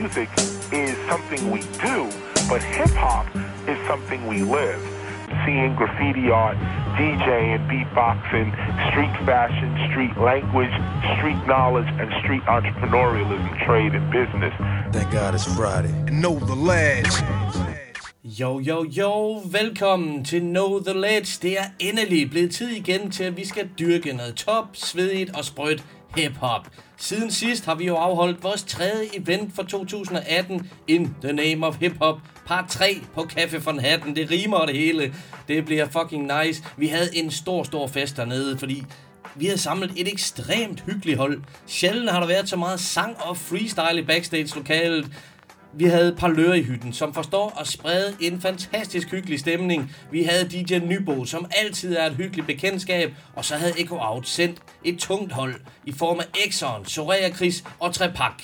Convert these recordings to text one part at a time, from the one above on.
music is something we do, but hip hop is something we live. Seeing graffiti art, DJing, beatboxing, street fashion, street language, street knowledge, and street entrepreneurialism, trade, and business. Thank God it's Friday. Know the ledge. Jo, jo, jo, velkommen til Know The Ledge. Det er endelig blevet tid igen til, at vi skal dyrke noget top, svedigt og sprødt hip-hop. Siden sidst har vi jo afholdt vores tredje event for 2018, In The Name of Hip Hop, part 3 på Café von Hatten. Det rimer det hele. Det bliver fucking nice. Vi havde en stor, stor fest dernede, fordi vi havde samlet et ekstremt hyggeligt hold. Sjældent har der været så meget sang og freestyle i backstage-lokalet. Vi havde Parlør i hytten, som forstår at sprede en fantastisk hyggelig stemning. Vi havde DJ Nybo, som altid er et hyggeligt bekendtskab. Og så havde Echo Out sendt et tungt hold i form af Exxon, Soraya Chris og Trepak.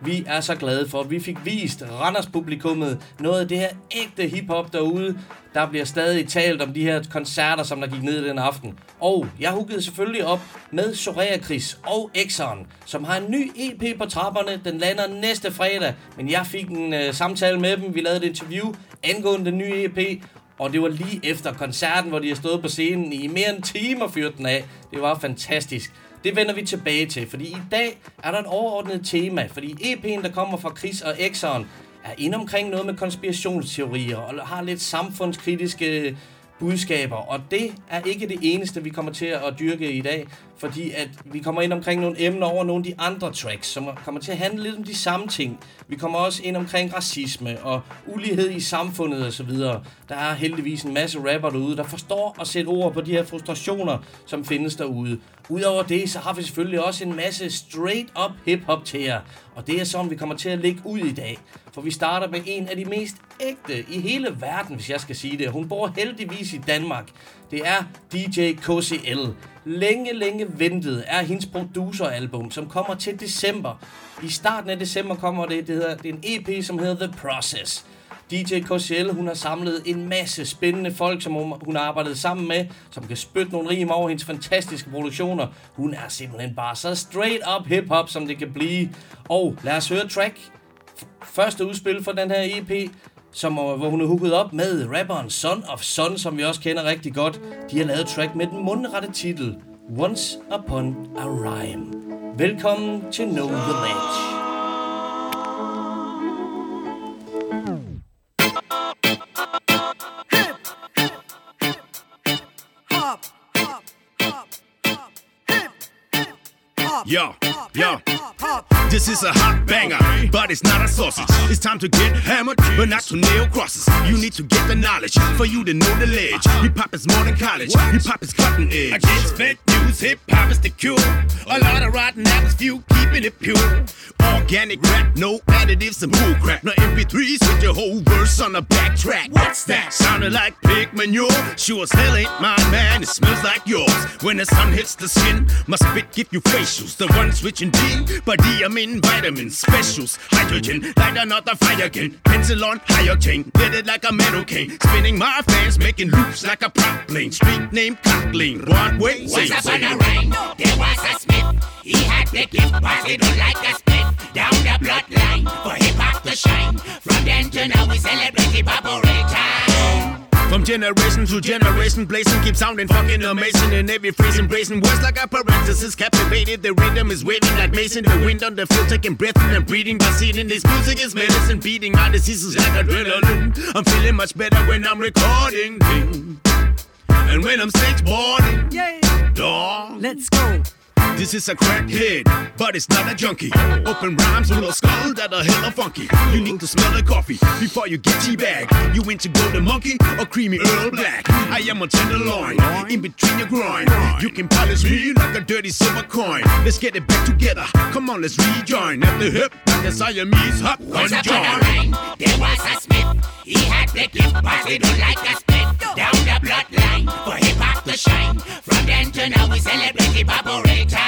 Vi er så glade for, at vi fik vist Randers publikummet noget af det her ægte hiphop derude. Der bliver stadig talt om de her koncerter, som der gik ned den aften. Og jeg huggede selvfølgelig op med Soraya Chris og Exxon, som har en ny EP på trapperne. Den lander næste fredag, men jeg fik en øh, samtale med dem. Vi lavede et interview angående den nye EP, og det var lige efter koncerten, hvor de har stået på scenen i mere end en time og fyrt den af. Det var fantastisk. Det vender vi tilbage til, fordi i dag er der et overordnet tema, fordi EP'en, der kommer fra Chris og Exxon, er inde omkring noget med konspirationsteorier og har lidt samfundskritiske budskaber, og det er ikke det eneste, vi kommer til at dyrke i dag, fordi at vi kommer ind omkring nogle emner over nogle af de andre tracks, som kommer til at handle lidt om de samme ting. Vi kommer også ind omkring racisme og ulighed i samfundet osv. Der er heldigvis en masse rapper derude, der forstår at sætte ord på de her frustrationer, som findes derude. Udover det, så har vi selvfølgelig også en masse straight up hip-hop til jer. Og det er sådan, vi kommer til at lægge ud i dag. For vi starter med en af de mest ægte i hele verden, hvis jeg skal sige det. Hun bor heldigvis i Danmark. Det er DJ KCL. Længe, længe ventet er hendes produceralbum, som kommer til december. I starten af december kommer det, det, hedder, det er en EP, som hedder The Process. DJ KCL, hun har samlet en masse spændende folk, som hun, har arbejdet sammen med, som kan spytte nogle rim over hendes fantastiske produktioner. Hun er simpelthen bare så straight up hip-hop, som det kan blive. Og lad os høre track. Første udspil for den her EP, som, øh, hvor hun er hooket op med rapperen Son of Son, som vi også kender rigtig godt. De har lavet track med den mundrette titel Once Upon a Rhyme. Velkommen til Know The Ledge. Yo, yo. This is a hot banger, but it's not a sausage. It's time to get hammered, but not to nail crosses. You need to get the knowledge for you to know the ledge. Hip hop is more than college. Hip hop is cutting edge. Against fake news, hip hop is the cure. A lot of rotten apples, few keeping it pure. Organic rap, no additives and bull crap. No MP3s with your whole verse on a backtrack. What's that? Sounded like pig manure. Sure as hell ain't my man. It smells like yours. When the sun hits the skin, my spit give you facials. The ones one switching D, but diamine vitamins, specials, hydrogen, light another fire again. Pencil on higher chain, did it like a metal cane. Spinning my fans, making loops like a prop plane. Street name Cockling, Broadway, Once upon a rhyme, there was a smith. He had the gift, on like a split. Down the bloodline, for hip hop to shine. From then to now, we celebrate hip hop time. From generation to generation, blazing keep sounding fucking amazing. And every phrase, embracing words like a parenthesis, captivated. The rhythm is waving like Mason. The wind on the field, taking breath and breathing. By seeing this music is medicine, beating my diseases like adrenaline. I'm feeling much better when I'm recording. Ding. And when I'm stage boarding, Yeah. dog. Let's go. This is a crackhead, but it's not a junkie. Open rhymes with a skull that are hella funky. You need to smell the coffee before you get teabag. You went to golden monkey or creamy Earl Black. I am a tenderloin in between your groin. You can polish me like a dirty silver coin. Let's get it back together. Come on, let's rejoin. At the hip, like a Siamese hop Once upon a conjoin. rhyme, there was a smith. He had the gift, it on like a split. Down the bloodline, for hip hop to shine. From then to now, we celebrate hip hop time. Once upon a rhyme, there was a smith. He had the gift,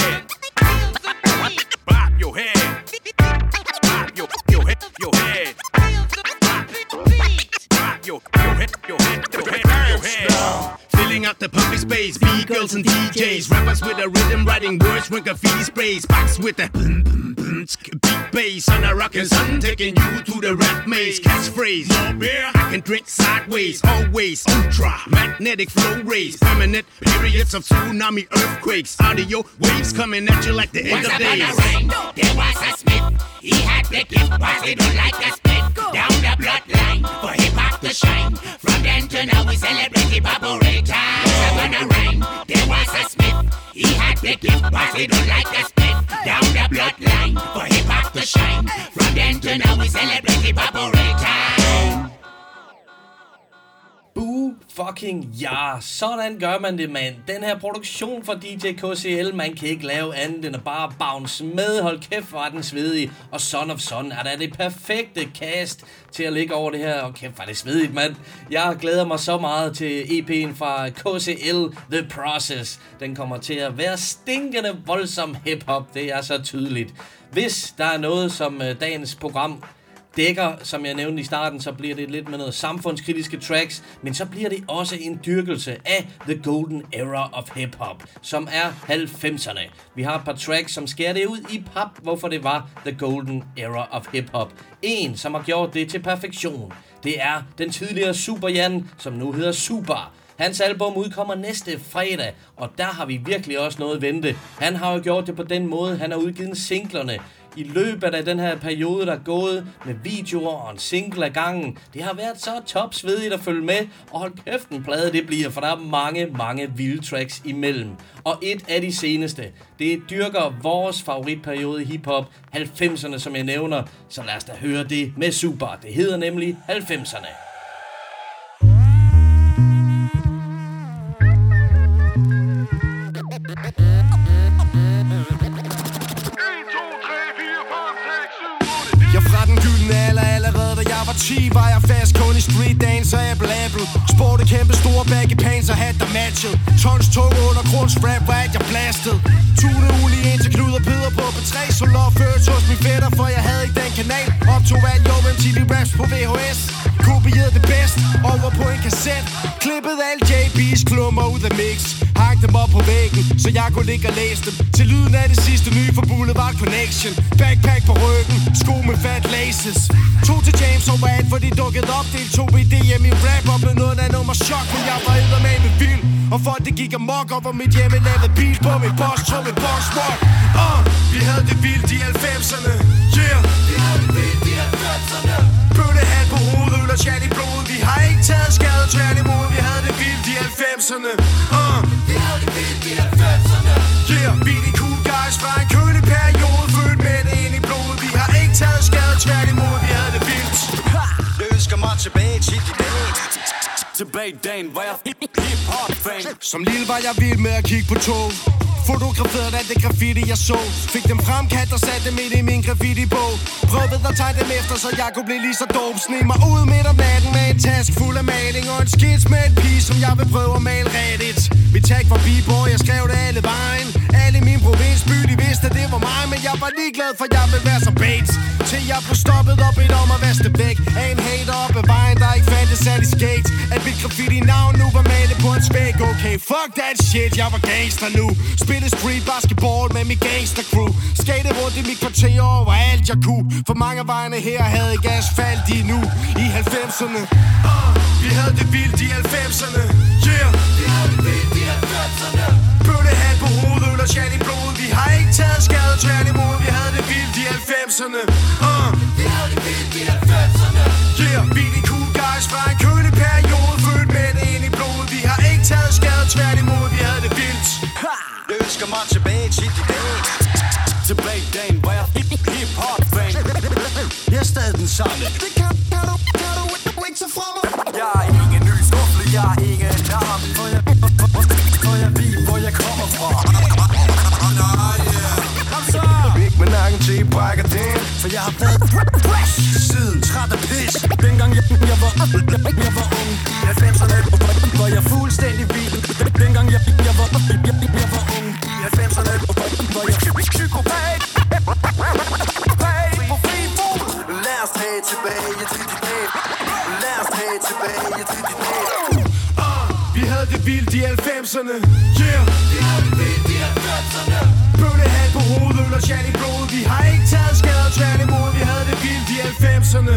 head. Filling up the public space, B-girls and DJs, rappers with a rhythm, writing words, when graffiti sprays, box with the boom, boom, boom, beat bass on a rockin' sun, taking you to the rap maze. Catchphrase, more beer, I can drink sideways, always ultra magnetic flow rays, permanent periods of tsunami earthquakes, audio waves coming at you like the end of days. a time, there was a smith. He had the gift, he don't like a spit. Down the bloodline for hip hop to shine. From then to now, we celebrate hip operator. Once upon a rhyme, there was a smith. He had the gift, don't like a spit. Down the bloodline for hip hop to shine. From then to now, we celebrate hip operator. Boo fucking ja, sådan gør man det, mand. Den her produktion fra DJ KCL, man kan ikke lave andet end at bare bounce med. Hold kæft, hvor er den svedig. Og Son of Son er da det perfekte cast til at ligge over det her. Og kæft, hvor er det svedigt, mand. Jeg glæder mig så meget til EP'en fra KCL, The Process. Den kommer til at være stinkende voldsom hiphop, Det er så tydeligt. Hvis der er noget, som øh, dagens program dækker, som jeg nævnte i starten, så bliver det lidt med noget samfundskritiske tracks, men så bliver det også en dyrkelse af The Golden Era of Hip Hop, som er 90'erne. Vi har et par tracks, som skærer det ud i pap, hvorfor det var The Golden Era of Hip Hop. En, som har gjort det til perfektion, det er den tidligere Super Jan, som nu hedder Super. Hans album udkommer næste fredag, og der har vi virkelig også noget at vente. Han har jo gjort det på den måde, han har udgivet singlerne i løbet af den her periode, der er gået med videoer og en single af gangen. Det har været så topsvedigt at følge med, og hold kæft en plade det bliver, for der er mange, mange vilde tracks imellem. Og et af de seneste, det dyrker vores favoritperiode i hiphop, 90'erne, som jeg nævner. Så lad os da høre det med Super. Det hedder nemlig 90'erne. Var 10 Var jeg fast kun i street dance og jeg abel Sporte kæmpe store baggy pants og hat der matchede. Tons tunge under grunds rap var at jeg blastede. Tune uli ind til Knud og Peder på P3 Så lov ført hos min fætter for jeg havde ikke den kanal. Optog alt jo med MTV Raps på VHS Kopierede det bedst over på en kasset Klippet alle JB's klummer ud af mix. Hang dem op på væggen, så jeg kunne ligge og læse dem. Til lyden af det sidste nye for Boulevard Connection. Backpack på ryggen, sko med fat laces. To til James og overalt, for de dukkede op Deltog i DM i rap og blev noget af nummer chok Men jeg var med med vild. Og folk det gik amok op og mit hjemme lavede bil på min boss Tog min boss rock uh, ah, Vi havde det vildt i 90'erne Yeah. Vi havde det vildt i 90'erne Bøttehat på hovedet, øl og chat i blodet. Vi har ikke taget skade, tværtimod. Vi havde det vildt i 90'erne uh. Ah. Vi havde det vildt i 90'erne Yeah, vi er de cool guys fra en kølig periode Født med det ind i blodet. Vi har ikke taget skade, tværtimod. Vi tilbage til de dage. Tilbage i dagen, hvor jeg hip-hop-fan. Som lille var jeg vild med at kigge på tog. Fotograferet alt det graffiti jeg så. Fik dem fremkaldt og satte dem ind i min graffiti-bog. Prøvede at tegne dem efter, så jeg kunne blive lige så dope. Sne mig ud midt om natten med en task fuld af maling Og en skits med et pige, som jeg vil prøve at male rigtigt. Mit tag var b-boy, jeg skrev det alle vejen. Alle i min provinsby, de vidste at det var mig Men jeg var ligeglad, for jeg vil være som Bates Til jeg blev stoppet op et om at vaske væk. Af en hater op ad vejen, der ikke fandtes særlig skate At mit graffiti-navn nu var malet på en spæk Okay, fuck that shit, jeg var gangster nu. Spille street basketball med mit gangster crew. Skate rundt i mit kvarter over alt jeg kunne. For mange af vejene her havde ikke asfalt i nu. I 90'erne uh, Vi havde det vildt i 90'erne Yeah. Vi havde det vildt i 90'erne Bøttehat på hovedet, øl og i blodet. Vi har ikke taget skade, tværtimod Vi havde det vildt i 90'erne uh, Vi havde det vildt i 90'erne Yeah, vi er de cool guys fra en kølig periode Født med det ind i blodet. Vi har ikke taget skade, tværtimod Vi ønsker mig tilbage til de dage. Tilbage i dagen, hvor jeg hip-hop-fan. Jeg er stadig den samme. Det kan, kan du, kan du ikke tage fra mig Jeg er ingen ny skuffel, jeg er ingen larm For jeg, for, jeg ved, hvor jeg kommer fra. Ikke med nakken til I brækker den For jeg har været fresh siden træt af pis. Dengang jeg, jeg, var, jeg, jeg var ung. I 90'erne Var jeg fuldstændig vild. Dengang jeg, jeg, var, jeg, jeg vildt i 90'erne Yeah. Vi har det vildt i 90'erne Bøvlehat på hovedet, øl og chat i blodet. Vi har ikke taget skade, tværtimod. Vi havde det vildt i 90'erne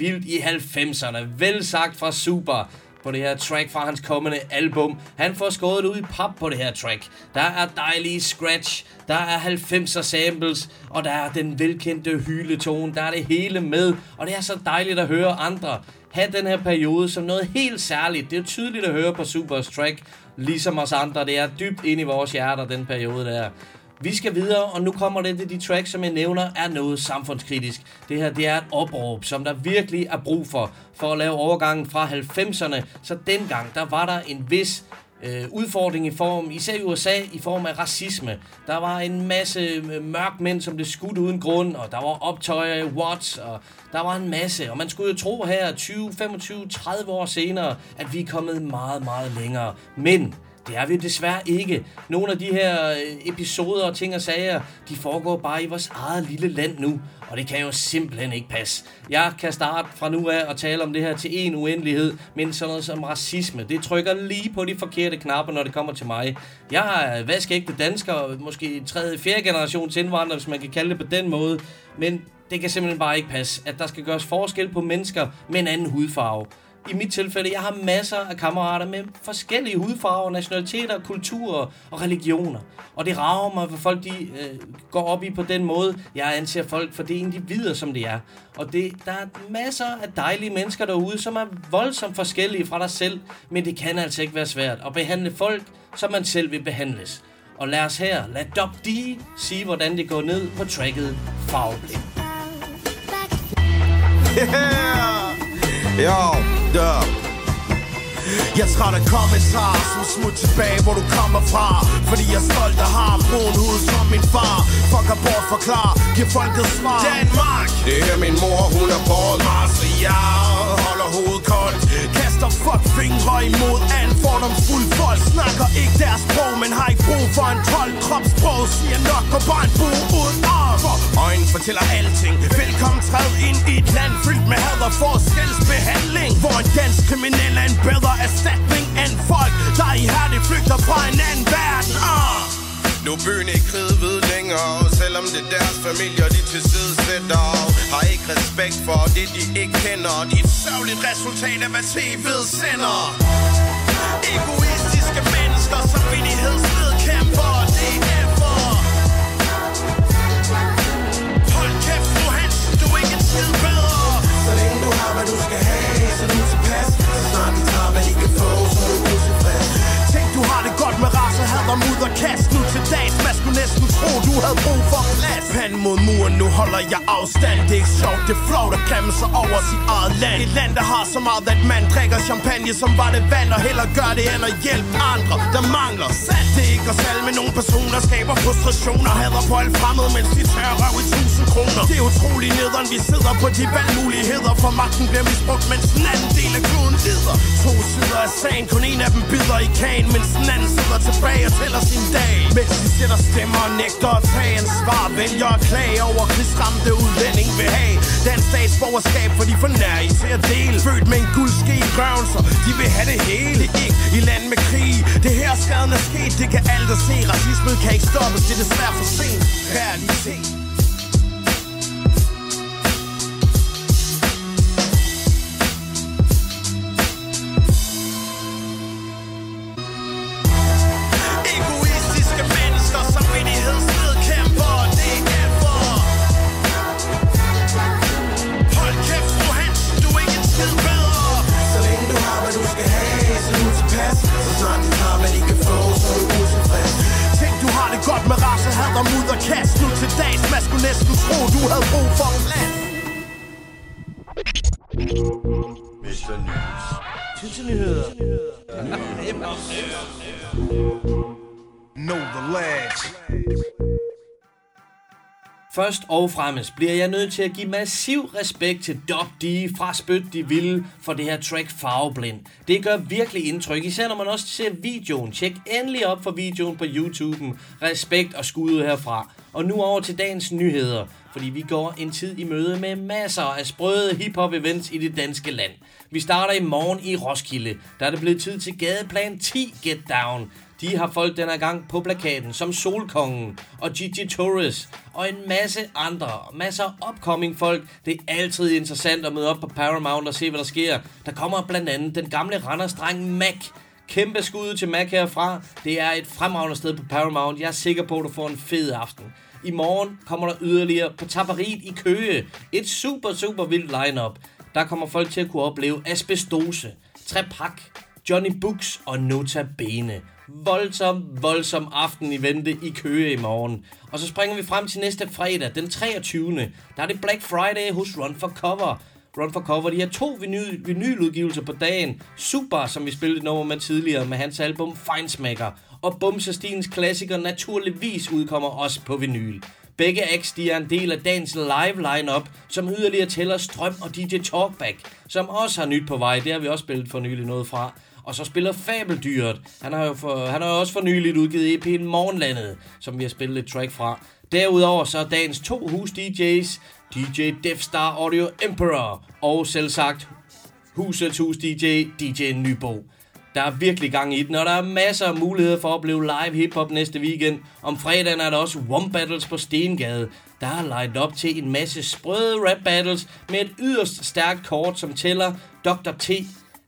vildt i 90'erne. Vel sagt fra Super på det her track fra hans kommende album. Han får skåret ud i pap på det her track. Der er dejlige scratch, der er 90'er samples, og der er den velkendte hyletone. Der er det hele med, og det er så dejligt at høre andre have den her periode som noget helt særligt. Det er tydeligt at høre på Supers track, ligesom os andre. Det er dybt ind i vores hjerter, den periode der. Vi skal videre, og nu kommer det til de tracks, som jeg nævner, er noget samfundskritisk. Det her, det er et opråb, som der virkelig er brug for, for at lave overgangen fra 90'erne. Så dengang, der var der en vis øh, udfordring i form, især i USA, i form af racisme. Der var en masse øh, mørk mørkmænd, som blev skudt uden grund, og der var optøjer i Watts, og der var en masse. Og man skulle jo tro her, 20, 25, 30 år senere, at vi er kommet meget, meget længere. Men det er vi desværre ikke. Nogle af de her øh, episoder og ting og sager, de foregår bare i vores eget lille land nu. Og det kan jo simpelthen ikke passe. Jeg kan starte fra nu af og tale om det her til en uendelighed, men sådan noget som racisme, det trykker lige på de forkerte knapper, når det kommer til mig. Jeg er vaskægte dansker, måske tredje, fjerde generations indvandrer, hvis man kan kalde det på den måde. Men det kan simpelthen bare ikke passe, at der skal gøres forskel på mennesker med en anden hudfarve i mit tilfælde, jeg har masser af kammerater med forskellige hudfarver, nationaliteter, kulturer og religioner. Og det rager mig, hvad folk de, øh, går op i på den måde. Jeg anser folk for det individer, som det er. Og det, der er masser af dejlige mennesker derude, som er voldsomt forskellige fra dig selv. Men det kan altså ikke være svært at behandle folk, som man selv vil behandles. Og lad os her, lad Dob D sige, hvordan det går ned på tracket Farveblind. Yeah! Yo, dub. Jeg er træt af kommentarer som smut tilbage, hvor du kommer fra. Fordi jeg er stolt og har brun hud som min far. Fucker bort, forklar, giv folket svar Danmark. Det er min mor, hun er Paul Mars Jeg holder hovedet koldt Kaster fuck fingre imod alt fordomsfuld folk Snakker ikke deres sprog, men har ikke brug for en 12 Kropsprog siger nok på bare en bue uden arm For. Øjnen fortæller alting. Velkommen træd ind i et land fyldt med had og forskelsbehandling Hvor en dansk kriminel er en bedre erstatning end folk Der i her, det flygter fra en anden verden. Uh. Nu er byen ikke ved længere Selvom det er deres familier, de til side sætter Har ikke respekt for det, de ikke kender. De er et sørgeligt resultat af, hvad TV'et sender. Egoistiske mennesker, som vidtighedsled kæmper Det er derfor Hold kæft, fru Hansen, du er ikke en skid bedre. Så længe du har, hvad du skal have, så du tilpas. Så snart de tager, hvad de kan få, så er du utilfreds Tænk, du har det godt med ud og kast Nu til dags, man skulle næsten tro, du havde brug for plads. Pand mod muren, nu holder jeg afstand. Det er ikke sjovt, det er flot at glemme sig over sit eget land. Et land, der har så meget, at man drikker champagne Som var det vand, og heller gør det end at hjælpe andre, der mangler Sandt, det er ikke os alle, men nogle personer skaber frustrationer Hader på alt fremmed, mens de tør røv i tusind kroner. Det er utrolig nederen, vi sidder på de valgmuligheder For magten bliver misbrugt, mens den anden del af kloden lider. To sider af sagen, kun en af dem bider i kagen Mens den anden sidder tilbage og tæller sin dag. Mens de sætter stemmer og nægter at tage ansvar. Vælger at klage over krigsramte udlænding vil have Dansk statsborgerskab, for de for nær i til at dele. Født med en guldske i røven, så de vil have det hele. Ikke i land med krig. Det her skaden er sket, det kan alt at se. Racismen kan ikke stoppes, det er desværre for sent. Realitet. Kast nu til dags Man skulle næsten tro, du havde brug for en plan Mr. News. Tid til nyheder Know the lads. Først og fremmest bliver jeg nødt til at give massiv respekt til Dop D fra Spyt de Vilde for det her track Farveblind. Det gør virkelig indtryk, især når man også ser videoen. Tjek endelig op for videoen på YouTuben. Respekt og skud herfra. Og nu over til dagens nyheder, fordi vi går en tid i møde med masser af sprøde hiphop events i det danske land. Vi starter i morgen i Roskilde. Der er det blevet tid til gadeplan 10 Get Down. De har folk denne gang på plakaten, som Solkongen og Gigi Torres og en masse andre, masser af upcoming folk. Det er altid interessant at møde op på Paramount og se, hvad der sker. Der kommer blandt andet den gamle Randers-dreng Mac. Kæmpe skud til Mac herfra. Det er et fremragende sted på Paramount. Jeg er sikker på, at du får en fed aften. I morgen kommer der yderligere på Taparit i Køge. Et super, super vildt lineup. Der kommer folk til at kunne opleve asbestose, trepak, Johnny Books og Nota Bene. Voldsom, voldsom aften i vente i Køge i morgen. Og så springer vi frem til næste fredag, den 23. Der er det Black Friday hos Run for Cover. Run for Cover, de har to vinyl, vinyludgivelser på dagen. Super, som vi spillede et nummer med tidligere med hans album Feinsmaker. Og Bumsestins klassiker naturligvis udkommer også på vinyl. Begge acts de er en del af dagens live lineup, som yderligere tæller Strøm og DJ Talkback, som også har nyt på vej. Det har vi også spillet for nylig noget fra. Og så spiller Fabeldyret. Han har jo, for, han har jo også for nyligt udgivet EP'en Morgenlandet, som vi har spillet et track fra. Derudover så er dagens to hus DJ's, DJ Deathstar Audio Emperor og selv sagt husets hus DJ, DJ Nybo. Der er virkelig gang i den, og der er masser af muligheder for at opleve live hiphop næste weekend. Om fredagen er der også One Battles på Stengade. Der er lined op til en masse sprøde rap battles med et yderst stærkt kort, som tæller Dr. T,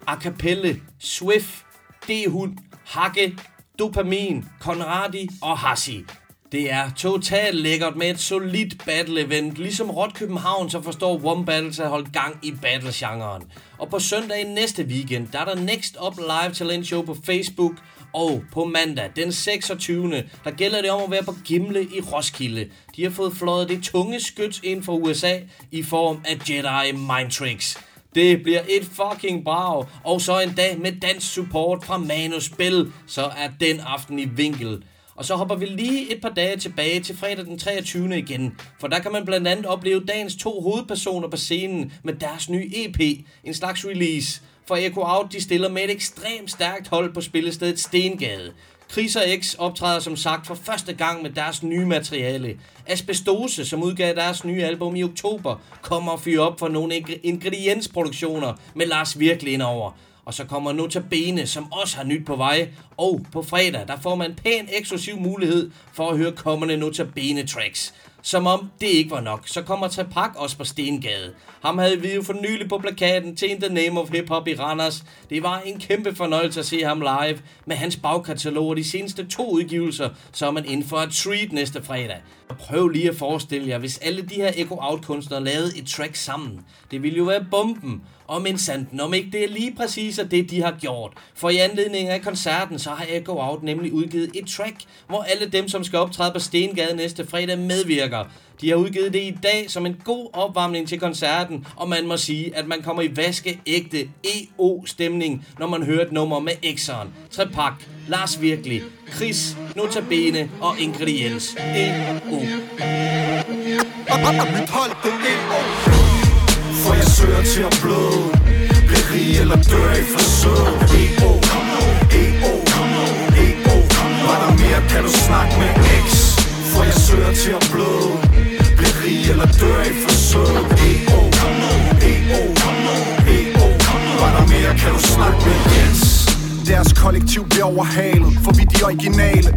Acapelle, Swift, D-Hund, Hakke, Dopamin, Conradi og Hassi. Det er totalt lækkert med et solidt battle-event. Ligesom Rot København, så forstår One Battles at holde gang i battle-genren. Og på søndag i næste weekend, der er der Next Up Live Talent Show på Facebook. Og på mandag, den 26. der gælder det om at være på Gimle i Roskilde. De har fået fløjet det tunge skyts ind fra USA i form af Jedi Mind Tricks. Det bliver et fucking brag. Og så en dag med dansk support fra Manus Spil, så er den aften i vinkel. Og så hopper vi lige et par dage tilbage til fredag den 23. igen, for der kan man blandt andet opleve dagens to hovedpersoner på scenen med deres nye EP, en slags release. For Echo Out de stiller med et ekstremt stærkt hold på spillestedet Stengade. Chris og X optræder som sagt for første gang med deres nye materiale. Asbestose, som udgav deres nye album i oktober, kommer og fyre op for nogle ingrediensproduktioner med Lars Virkelig indover. Og så kommer Notabene, som også har nyt på vej. Og på fredag, der får man en pæn eksklusiv mulighed for at høre kommende Notabene tracks. Som om det ikke var nok, så kommer Trepak også på Stengade. Ham havde vi jo for nylig på plakaten til In the Name of Hip Hop i Randers. Det var en kæmpe fornøjelse at se ham live. Med hans bagkatalog og de seneste to udgivelser, så er man inden for et treat næste fredag. Og prøv lige at forestille jer, hvis alle de her Echo Out kunstnere lavede et track sammen. Det ville jo være bomben. Og men sandt, om ikke det er lige præcis af det, de har gjort. For i anledning af koncerten, så har Echo Out nemlig udgivet et track, hvor alle dem, som skal optræde på Stengade næste fredag, medvirker. De har udgivet det i dag som en god opvarmning til koncerten, og man må sige, at man kommer i vaskeægte EO-stemning, når man hører et nummer med Exxon, Trepak, Lars Virkelig, Chris, Notabene og Ingrediens. EO. Mit hold, det er For jeg søger til at bløde Bliv rig eller dør i forsøg EO, EO, EO Var der mere, kan du snakke med X For jeg søger til at bløde Bliv eller dør i forsøg. EO, EO, EO Var der mere, kan du snakke med X deres kollektiv bliver overhalet For vi er de originale.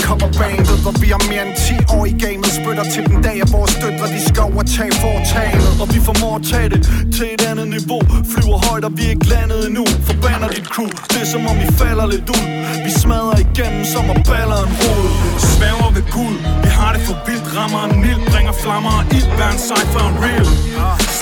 De kommer bandet Og vi har mere end 10 år i gamet. Spytter til den dag At vores døtre de skal overtage foretaget Og vi formår at tage det til et andet niveau. Flyver højt og vi er ikke landet endnu. Forbander dit crew. Det er som om vi falder lidt ud. Vi smadrer igennem som at baller en rod. Svæver ved Gud, Vi har det for vildt. Rammer en mild, Bringer flammer og ild. Bær en cypher for en real.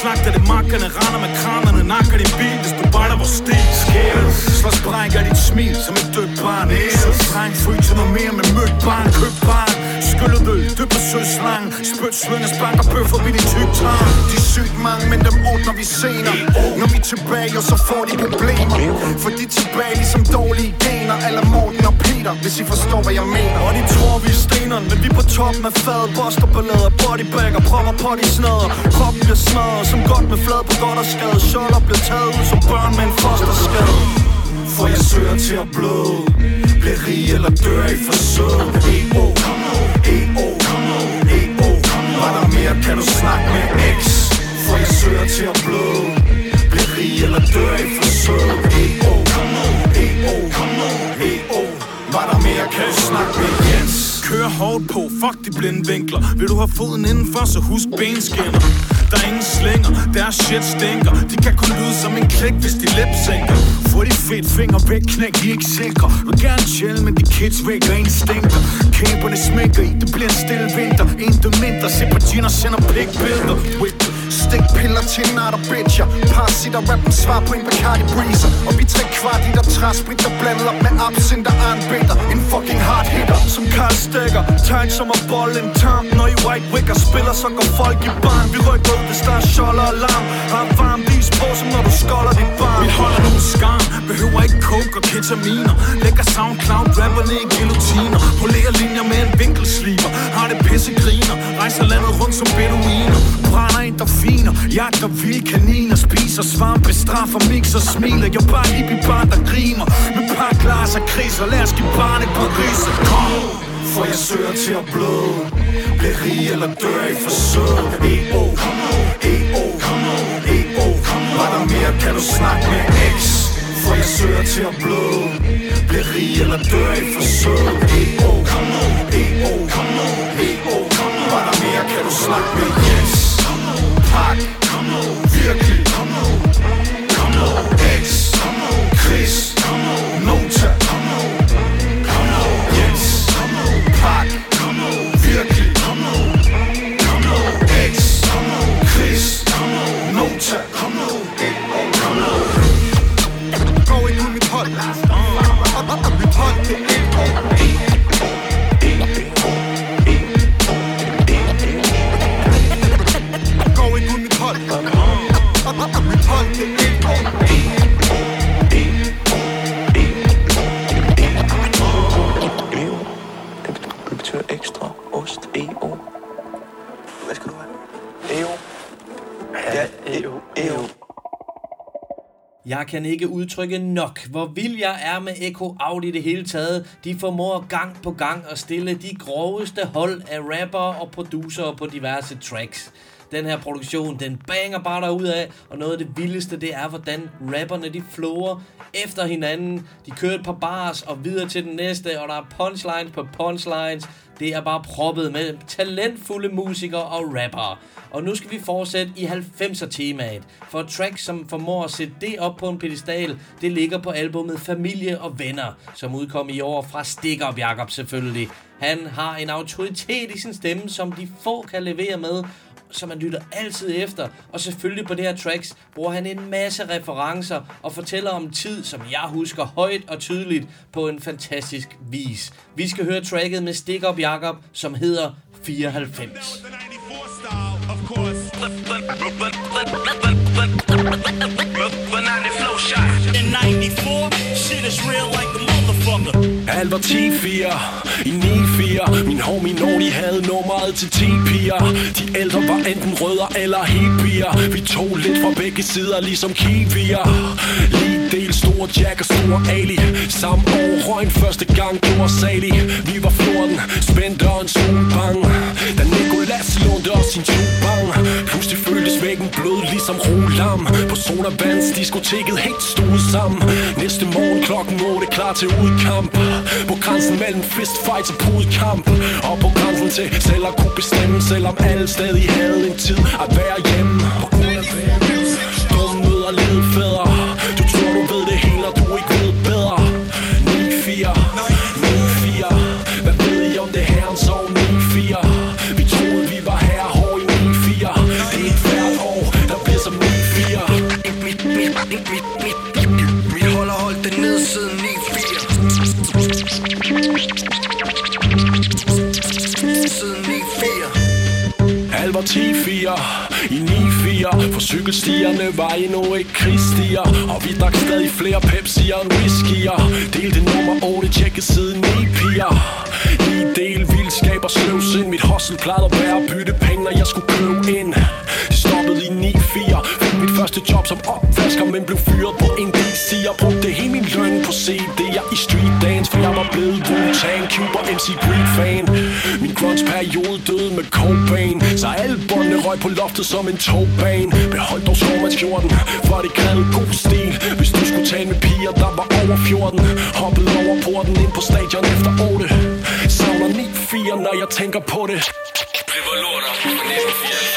Slagter det markerne, Render med kranerne Nakker din bil. Hvis du bare vores stil Sker Slår sprækker dit smil som et dødt barn. Så streng fryser noget mere med mødt barn, køb barn. Skyllet øl, dyb på søslang Spyt, slynge, spanker, bøffer vi din tyk tarm De er sygt mange, men dem ordner vi senere Når vi er tilbage, og så får de problemer. For de er tilbage ligesom dårlige gener. Eller Morten og Peter, hvis I forstår, hvad jeg mener. Og de tror, vi er steneren, men vi er på toppen af fadet Boster, ballader, bodybagger, propper på de snader Kroppen bliver smadret, som godt med flad på godt og skade. Scholler bliver taget ud som børn med en fosterskade. For jeg søger til at bløde. Bliv rig eller dør i forsøg E.O. E.O. E.O. Var der mere, kan du snakke med X For jeg søger til at bløde fuck de blinde vinkler. Vil du have foden indenfor, så husk benskinner der er ingen slænger, deres shit stinker. De kan kun lyde som en klik, hvis de lipsænker Få de fedt fingre væk, knæk, de er ikke sikre. Vil gerne chill, men de kids vækker instinkter Kæberne smækker i, det bliver en stille vinter. Intet mindre, se på Gina sender pikbilleder Whip Stik piller til nat og bitcher Parasitter, rappen svar på en Bacardi Breezer. Og vi tre kvart liter træsprit, der blandet op med absint og arnbitter En fucking hard hitter Som Karl Stegger, tight som at bolle en tarm Når I white wicker spiller, så går folk i barn. Vi rykker ud, hvis der er sjold og alarm Har varm vis på, som når du skolder dit barn. Vi holder nogle skam, behøver ikke coke og ketaminer. Lægger soundcloud, rapperne i guillotiner. Polerer linjer med en vinkelsliber Har det pisse griner, rejser landet rundt som beduiner. Brænder endorfiner, jagter vilde kaniner Spiser svampe, straffer, mixer, smiler Jeg bare hippie barn, der grimer Med par glas af kriser, lad os give barn et par riser Kom! For jeg søger til at bløde Bliv rig eller dør i forsøg E.O. E.O. E.O. Var der mere, kan du snakke med X For jeg søger til at bløde Bliv rig eller dør i forsøg E.O. E.O. E.O. Var der mere, kan du snakke med Jens Pak Virkelig X kan ikke udtrykke nok, hvor vild jeg er med Echo Out i det hele taget. De formår gang på gang at stille de groveste hold af rapper og producer på diverse tracks. Den her produktion, den banger bare derud af, og noget af det vildeste, det er, hvordan rapperne de flower efter hinanden. De kører et par bars og videre til den næste, og der er punchlines på punchlines. Det er bare proppet med talentfulde musikere og rappere. Og nu skal vi fortsætte i 90'er temaet. For et track, som formår at sætte det op på en pedestal, det ligger på albumet Familie og Venner, som udkom i år fra Stikker Jakob selvfølgelig. Han har en autoritet i sin stemme, som de få kan levere med, så man lytter altid efter. Og selvfølgelig på det her tracks bruger han en masse referencer og fortæller om tid, som jeg husker højt og tydeligt på en fantastisk vis. Vi skal høre tracket med Stick Up Jakob, som hedder 94. In 94, shit is real like a motherfucker. Alt var 10-4 i 9-4 Min homie Nordi havde nummeret til 10 piger. De ældre var enten rødder eller hippier. Vi tog lidt fra begge sider ligesom kiwier. Lige del stor Jack og stor Ali. Samme år røg en første gang gjorde salig. Vi var 14, spændte og en solbang Da Nicolas lånte os sin tubang Pludselig føltes væggen blød ligesom rolam På Sona diskoteket helt stod sammen. Næste morgen klokken 8 klar til udkamp. På grænsen mellem fistfights og pudkamp. Og på grænsen til selv at kunne bestemme Selvom alle stadig havde en tid at være hjemme. På grund af vejret Dum møder cykelstierne var endnu ikke krigsstier Og vi drak stadig flere Pepsi'er end whiskyer. Delte nummer 8, tjekke siden 9 piger. I del vildskab og sløvsind Mit hostel plejede at være at bytte penge, når jeg skulle købe ind første job som opvasker Men blev fyret på en DC Jeg brugte hele min løn på CD'er i street dance For jeg var blevet Wu-Tang, Cube og MC Greed fan. Min grunge periode døde med Cobain Så alle båndene røg på loftet som en togbane Behold dog skovmandskjorten For det krævede god stil. Hvis du skulle tale med piger, der var over 14 Hoppede over porten ind på stadion efter 8 Savner 9-4, når jeg tænker på det. Det var lorter 9-4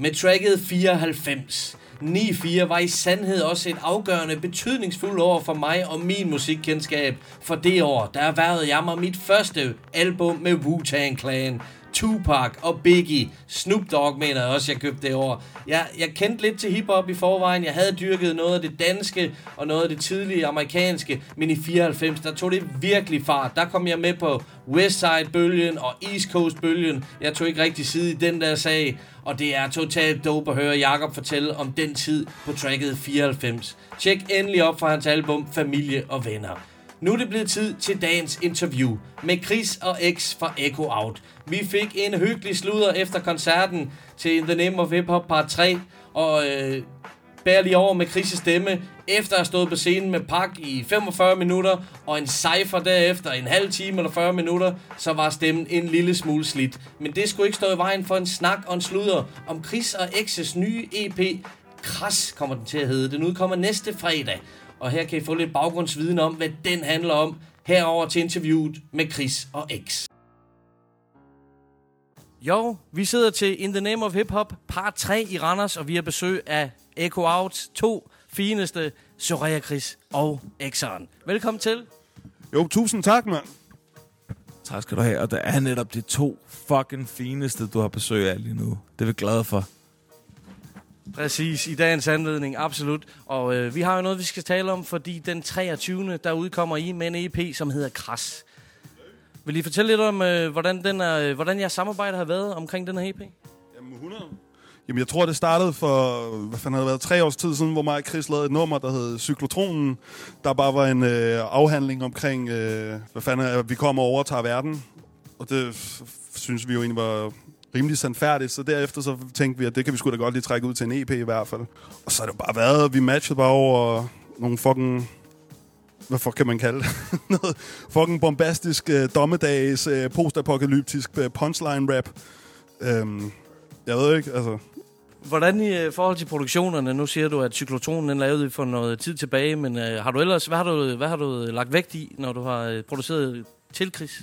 med tracket 94. 9-4 var i sandhed også et afgørende betydningsfuldt år for mig og min musikkendskab. For det år, der erhvervede jeg mig mit første album med Wu-Tang Clan. Tupac og Biggie. Snoop Dogg mener jeg også, jeg købte det år. Jeg, jeg kendte lidt til hiphop i forvejen. Jeg havde dyrket noget af det danske og noget af det tidlige amerikanske. Men i 94, der tog det virkelig fart. Der kom jeg med på Westside-bølgen og East Coast-bølgen. Jeg tog ikke rigtig side i den der sag. Og det er totalt dope at høre Jakob fortælle om den tid på tracket 94. Tjek endelig op for hans album Familie og Venner. Nu er det blevet tid til dagens interview med Chris og X fra Echo Out. Vi fik en hyggelig sludder efter koncerten til In The Name of Hip Hop Part 3, og øh, bærer lige over med Chris' stemme, efter at have stået på scenen med Pak i 45 minutter, og en cypher derefter en halv time eller 40 minutter, så var stemmen en lille smule slidt. Men det skulle ikke stå i vejen for en snak og en sludder om Chris og X's nye EP, Kras kommer den til at hedde. Den udkommer næste fredag, og her kan I få lidt baggrundsviden om, hvad den handler om, herover til interviewet med Chris og X. Jo, vi sidder til In the Name of Hip Hop part 3 i Randers, og vi har besøg af Echo Outs to fineste, Soraya Chris og X'eren. Velkommen til. Jo, tusind tak, mand. Tak skal du have, og der er netop de to fucking fineste, du har besøg af lige nu. Det er vi glade for. Præcis, i dagens anledning, absolut. Og øh, vi har jo noget, vi skal tale om, fordi den 23. der udkommer I med en EP, som hedder Kras. Vil I fortælle lidt om, øh, hvordan, den er, øh, hvordan jeres samarbejde har været omkring den her EP? Jamen, 100. Jamen, jeg tror, det startede for, hvad fanden havde det været, tre års tid siden, hvor mig og Chris lavede et nummer, der hed Cyklotronen. Der bare var en øh, afhandling omkring, øh, hvad fanden er, at vi kommer og overtager verden. Og det synes vi jo egentlig var rimelig sandfærdigt. Så derefter så tænkte vi, at det kan vi sgu da godt lige trække ud til en EP i hvert fald. Og så har det bare været, vi matchede bare over nogle fucking hvad fuck kan man kalde det? Noget fucking bombastisk øh, dommedags øh, postapokalyptisk øh, punchline rap. Øhm, jeg ved ikke, altså... Hvordan i øh, forhold til produktionerne, nu siger du, at cyklotronen den lavede for noget tid tilbage, men øh, har du ellers, hvad har du, hvad har du lagt vægt i, når du har øh, produceret til Chris?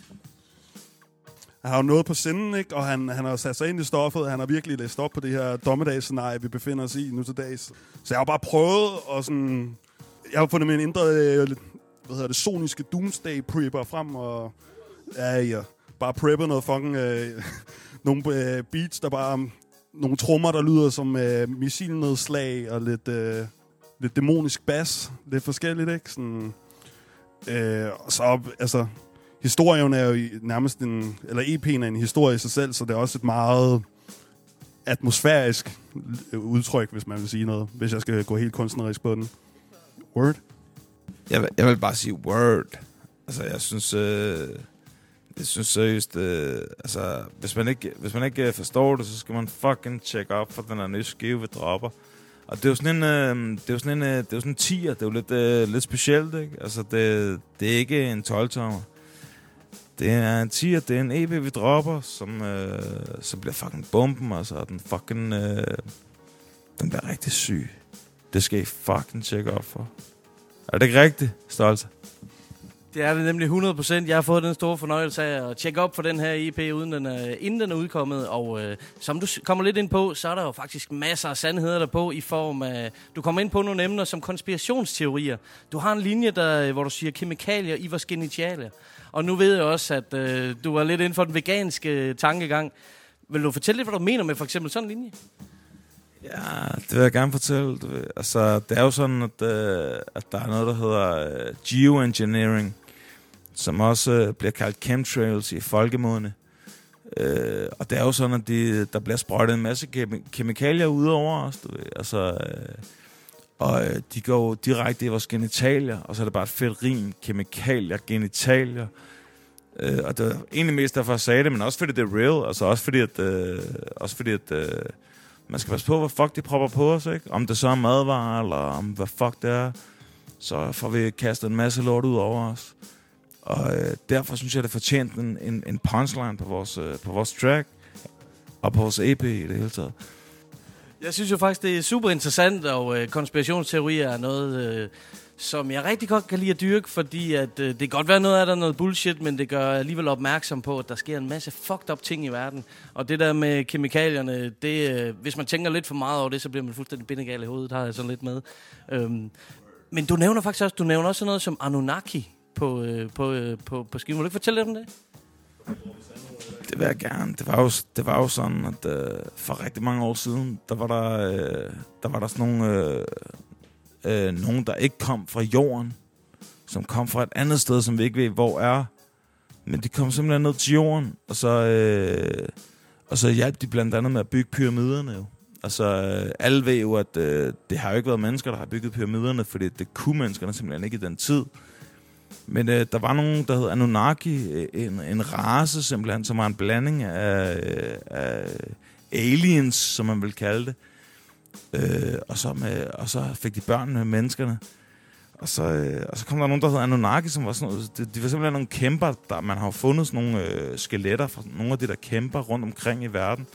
Han har jo noget på sinden, ikke? Og han, han har sat sig ind i stoffet. Han har virkelig læst op på det her dommedagsscenarie, vi befinder os i nu til dags. Så jeg har bare prøvet at sådan... Jeg har fundet min indre, øh, hvad hedder det, soniske doomsday prepper frem, og ja, ja, bare preppet noget fucking... Øh, nogle øh, beats, der bare... Nogle trommer, der lyder som øh, missilnedslag, og lidt, øh, lidt dæmonisk bas. Lidt forskelligt, ikke? Sådan, øh, og så, altså, historien er jo nærmest en, eller EP'en er en historie i sig selv, så det er også et meget atmosfærisk udtryk, hvis man vil sige noget, hvis jeg skal gå helt kunstnerisk på den. Word? Jeg, vil- jeg vil bare sige word. Altså, jeg synes... Øh, jeg synes seriøst, øh, altså, hvis man, ikke, hvis man ikke øh, forstår det, så skal man fucking tjekke op for den her nye skive, vi dropper. Og det er jo sådan en, øh, det er jo sådan en, øh, det er jo sådan en tier, det er jo lidt, øh, lidt specielt, ikke? Altså, det, det er ikke en 12-tommer. Det er en tier, det er en EP, vi dropper, som, øh, som bliver fucking bomben, altså, og den fucking, øh, den bliver rigtig syg. Det skal I fucking tjekke op for. Er det ikke rigtigt, Stolte? Det er det nemlig 100%. Jeg har fået den store fornøjelse af at tjekke op for den her EP, uden den er, inden den er udkommet. Og øh, som du kommer lidt ind på, så er der jo faktisk masser af sandheder der på i form af... Du kommer ind på nogle emner som konspirationsteorier. Du har en linje, der, øh, hvor du siger kemikalier i vores genitalia. Og nu ved jeg også, at øh, du er lidt inden for den veganske øh, tankegang. Vil du fortælle lidt, hvad du mener med for eksempel sådan en linje? Ja, det vil jeg gerne fortælle. Altså, det er jo sådan, at, øh, at der er noget, der hedder øh, geoengineering, som også øh, bliver kaldt chemtrails i folkemåne. Øh, og det er jo sådan, at de, der bliver sprøjtet en masse kemi- kemikalier ud over os. Du ved. Altså, øh, og øh, de går direkte i vores genitalier, og så er det bare et fedt rim. Kemikalier, genitalier. Øh, og det var egentlig mest derfor, jeg sagde det, men også fordi det er real. Altså også fordi, at, øh, også fordi, at øh, man skal passe på, hvad fuck de propper på os, ikke? Om det så er madvarer, eller om hvad fuck det er. Så får vi kastet en masse lort ud over os. Og øh, derfor synes jeg, det fortjente en, en, en punchline på vores, øh, på vores track. Og på vores EP i det hele taget. Jeg synes jo faktisk, det er super interessant, og øh, konspirationsteorier er noget, øh, som jeg rigtig godt kan lide at dyrke, fordi at, øh, det kan godt være noget af der er noget bullshit, men det gør alligevel opmærksom på, at der sker en masse fucked up ting i verden. Og det der med kemikalierne, det, øh, hvis man tænker lidt for meget over det, så bliver man fuldstændig bindegal i hovedet, har jeg sådan lidt med. Øhm, men du nævner faktisk også, du nævner også noget som Anunnaki på, øh, på, øh, på, på skiven. Vil du ikke fortælle lidt om det? Det vil jeg gerne. Det var jo, det var jo sådan, at øh, for rigtig mange år siden, der var der, øh, der, var der sådan nogle, øh, øh, nogen, der ikke kom fra jorden, som kom fra et andet sted, som vi ikke ved, hvor er. Men de kom simpelthen ned til jorden, og så, øh, og så hjalp de blandt andet med at bygge pyramiderne jo. Altså, øh, alle ved jo, at øh, det har jo ikke været mennesker, der har bygget pyramiderne, fordi det kunne menneskerne simpelthen ikke i den tid. Men øh, der var nogen, der hed Anunnaki, øh, en, en race simpelthen, som var en blanding af, øh, af aliens, som man vil kalde det. Øh, og, så med, og så fik de børn med menneskerne. Og så, øh, og så kom der nogen, der hed Anunnaki, som var sådan noget, de, de var simpelthen nogle kæmper, der man har jo fundet sådan nogle øh, skeletter fra nogle af de der kæmper rundt omkring i verden.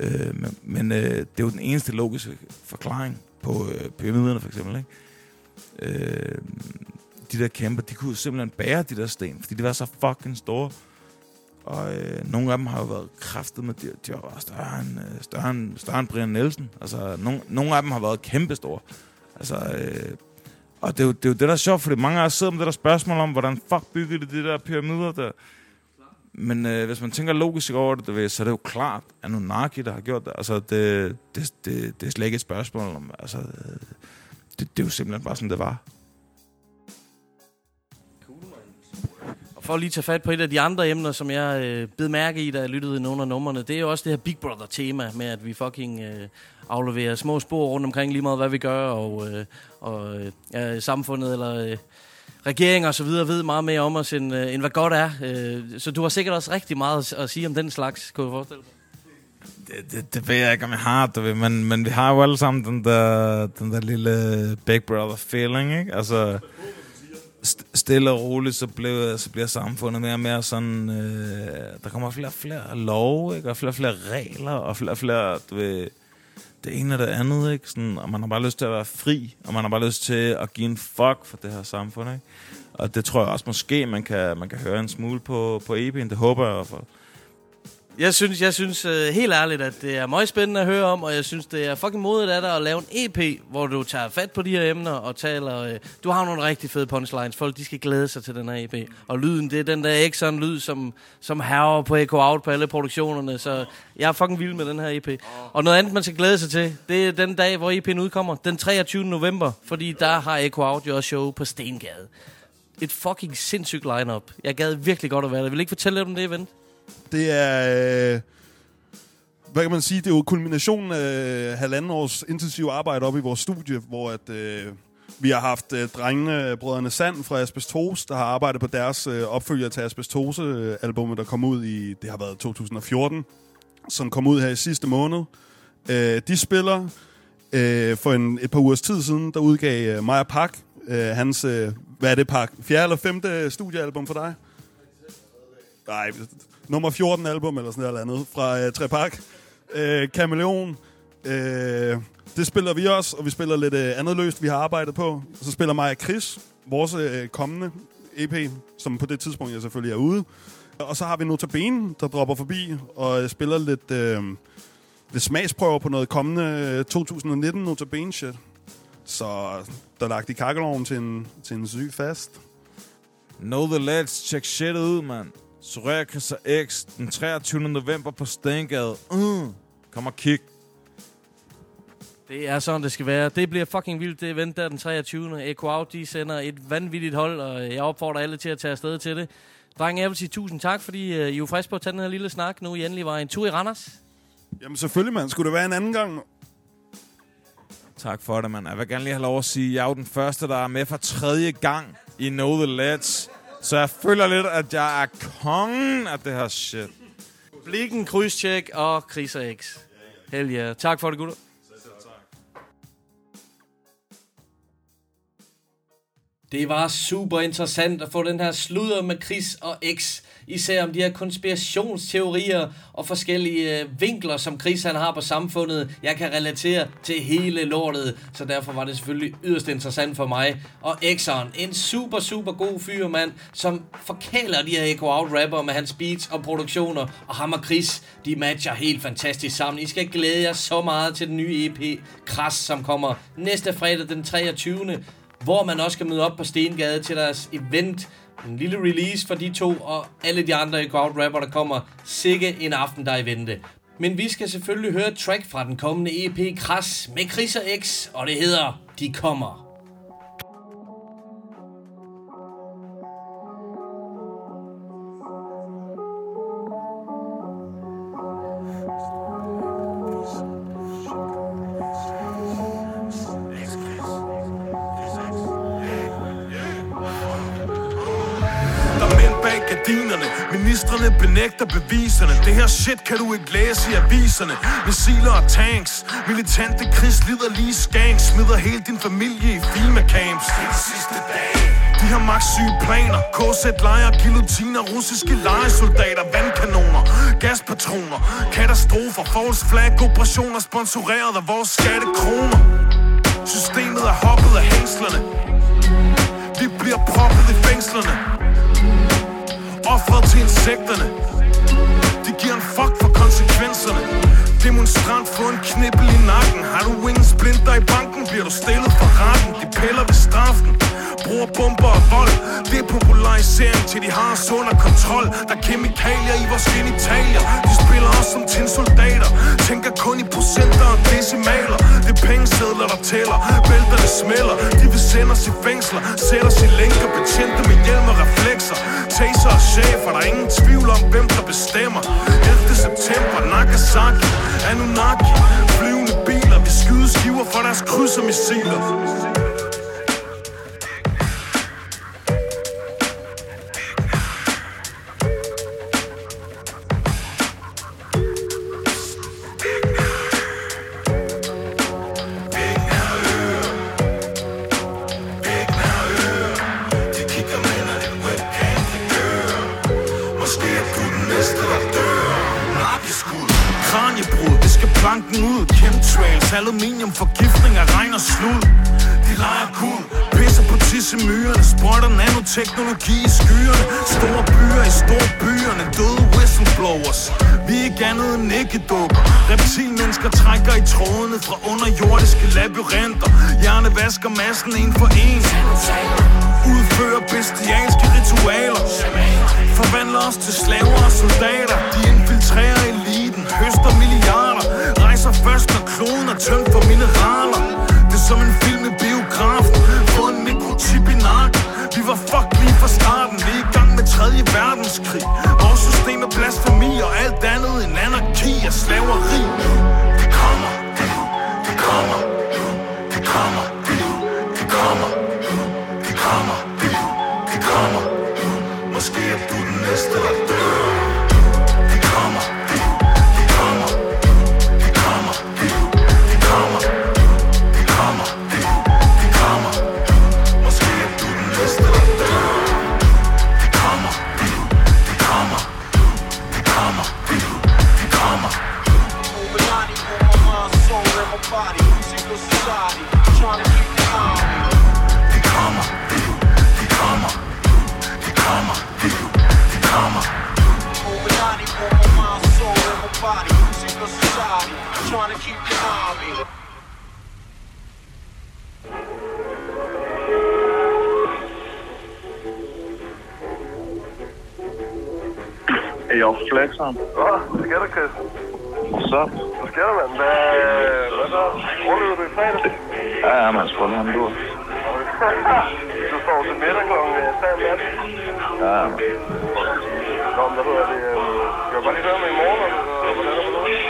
Øh, men men øh, det er jo den eneste logiske forklaring på øh, pyramiderne for eksempel, ikke? Øh, de der kæmper, de kunne jo simpelthen bære de der sten, fordi de var så fucking store. Og øh, nogle af dem har jo været kraftet med, de, de var bare større end, øh, større, end, større end Brian Nielsen. Altså, nogle, nogle af dem har været kæmpestore. Altså, øh, og det er, jo, det er jo det, der er sjovt, fordi mange af os sidder med det der spørgsmål om, hvordan fuck byggede de de der pyramider der. Men øh, hvis man tænker logisk over det, ved, så er det jo klart, at Anunnaki, der har gjort det. Altså, det, det, det, det er slet ikke et spørgsmål om, altså, øh, det, det er jo simpelthen bare sådan, det var. Og for at lige tage fat på et af de andre emner, som jeg øh, bed mærke i, da jeg lyttede i nogle af numrene, det er jo også det her Big Brother-tema med, at vi fucking øh, afleverer små spor rundt omkring lige meget, hvad vi gør, og, øh, og øh, samfundet eller øh, regeringer og så videre ved meget mere om os, end, øh, end hvad godt er. Øh, så du har sikkert også rigtig meget at, at sige om den slags, kunne jeg forestille mig. Det, det, det ved jeg ikke, om jeg har, du ved, men, men vi har jo alle sammen den der, den der lille Big Brother feeling, ikke? Altså, st- stille og roligt, så, blev, så bliver samfundet mere og mere sådan, øh, der kommer flere og flere lov, ikke? Og flere og flere regler, og flere og flere, du ved, det ene og det andet, ikke? Sådan, og man har bare lyst til at være fri, og man har bare lyst til at give en fuck for det her samfund, ikke? Og det tror jeg også måske, man kan, man kan høre en smule på, på EP'en, det håber jeg i hvert fald. Jeg synes, jeg synes uh, helt ærligt, at det er meget spændende at høre om, og jeg synes, det er fucking modigt af dig at lave en EP, hvor du tager fat på de her emner og taler... Uh, du har nogle rigtig fede punchlines. Folk, de skal glæde sig til den her EP. Og lyden, det er den der ikke sådan lyd, som, som herrer på Echo Out på alle produktionerne. Så jeg er fucking vild med den her EP. Og noget andet, man skal glæde sig til, det er den dag, hvor EP'en udkommer. Den 23. november. Fordi der har Echo Out jo også show på Stengade. et fucking sindssygt lineup. Jeg gad virkelig godt at være der. Vil ikke fortælle lidt om det event? Det er... Øh, hvad kan man sige? Det er jo kulminationen af halvanden års intensiv arbejde op i vores studie, hvor at, øh, vi har haft øh, drengene, brødrene Sand fra Asbestose, der har arbejdet på deres øh, opfølger til Asbestose-albummet, der kom ud i, det har været 2014, som kom ud her i sidste måned. Øh, de spiller øh, for en, et par ugers tid siden, der udgav øh, Maja Pak, øh, hans, øh, hvad er det, Pak? Fjerde eller femte studiealbum for dig? Nej, nummer 14 album eller sådan noget eller andet fra øh, Trepak. Øh, Kameleon. Øh, det spiller vi også, og vi spiller lidt øh, andet løst, vi har arbejdet på. Så spiller mig og Chris, vores øh, kommende EP, som på det tidspunkt jeg selvfølgelig er ude. Og så har vi Notabene, der dropper forbi og øh, spiller lidt, øh, lidt smagsprøver på noget kommende øh, 2019 Notabene shit. Så der er lagt i kakkeloven til en, til en syg fast. Know the lads, check shit ud, mand. Soraya X, den 23. november på Stengade. Uh, kom og kig. Det er sådan, det skal være. Det bliver fucking vildt, det event der den 23. Echo Out, de sender et vanvittigt hold, og jeg opfordrer alle til at tage afsted til det. Drenge, jeg vil sige tusind tak, fordi uh, I er jo friske på at tage den her lille snak, nu I endelig var en tur i Randers. Jamen selvfølgelig, mand. Skulle det være en anden gang? Tak for det, mand. Jeg vil gerne lige have lov at sige, at jeg er jo den første, der er med for tredje gang i Know The Lads. Så jeg føler lidt, at jeg er kongen af det her shit. Blikken, krydstjek og Kriser X. Hell yeah. Tak for det, gutter. Det var super interessant at få den her sludder med Chris og X. Især om de her konspirationsteorier og forskellige øh, vinkler, som Chris han har på samfundet. Jeg kan relatere til hele lortet, så derfor var det selvfølgelig yderst interessant for mig. Og X'eren, en super, super god fyr, mand, som forkæler de her Echo Out rapper med hans beats og produktioner. Og ham og Chris, de matcher helt fantastisk sammen. I skal glæde jer så meget til den nye EP, Kras, som kommer næste fredag den 23 hvor man også kan møde op på Stengade til deres event. En lille release for de to og alle de andre i Crowd rapper, der kommer. Sikke en aften, der er i vente. Men vi skal selvfølgelig høre et track fra den kommende EP Kras med Chris og X, og det hedder De Kommer. Ministrene benægter beviserne. Det her shit kan du ikke læse i aviserne. Missiler og tanks. Militante krigs lider lige skank. Smider hele din familie i filmecamps Det er sidste dage de har magtsyge planer. KZ lejer, guillotiner, russiske lejesoldater. Vandkanoner, gaspatroner Katastrofer, false flag Operationer sponsoreret af vores skattekroner. Systemet er hoppet af hængslerne. Vi bliver proppet i fængslerne. Offret til insekterne. De giver en fuck for konsekvenserne. Demonstrant få en knibbel i nakken? Har du ingen splinter i banken? Bliver du stillet for retten? De piller ved straffen Bruger bomber og vold. Det er popularisering til de har os under kontrol. Der er kemikalier i vores genitalier. De spiller os som tinsoldater. Tænker kun i procenter og decimaler. Det er pengesedler der tæller. Bælterne smelter. De vil sende os i fængsler. Sætter os i lænker Betjente med hjelm og reflekser. Taser og chefer Der er ingen tvivl om hvem der bestemmer. 11. september Nagasaki. Anunnaki. Flyvende biler Vi skyder skiver for deres kryds og missiler banken ud. Chemtrails, aluminium, forgiftning af regn og slud. De leger kul, Pisser på tissemyrerne Sprøjter nanoteknologi i skyerne. Store byer i store byerne Døde whistleblowers. Vi er ikke andet end nikkedukker. Reptilmennesker trækker i trådene Fra underjordiske labyrinter Hjerne vasker massen en for en. Udfører bestialske ritualer. Forvandler os til slaver og soldater. De infiltrerer i høster milliarder Rejser først, når kloden er tømt for mineraler. Det er som en film i biografen Få en mikrochip i nakken. Vi var fuck lige fra starten Vi er i gang med 3. verdenskrig. Vores system er blasfemi Og alt andet end anarki og slaveri. Det kommer, det, det kommer Det kommer, kommer Det kommer, det, det kommer. Måske er du den næste, der Er jeg flexeren? Nå, hvad sker der, Chris? What's up? Hvad sker der, mand? Hvad, hvad så? Overlever du i fredag? Ja, ja, man holde ham du. du står til middag kl. 3 om natten. Ja, man. Nå, men hvad hedder det? Skal jeg bare lige høre med i morgen, eller hvordan er det det?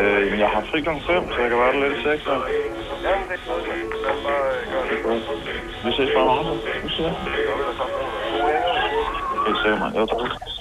Øh, men jeg har fri kl. 5, så jeg kan være der lidt i 6. Ja. Jamen, det er godt, øh. Vi ses bare om aftenen. Vi ser. Det gør vi da sammen. God sikkert, mand. Tror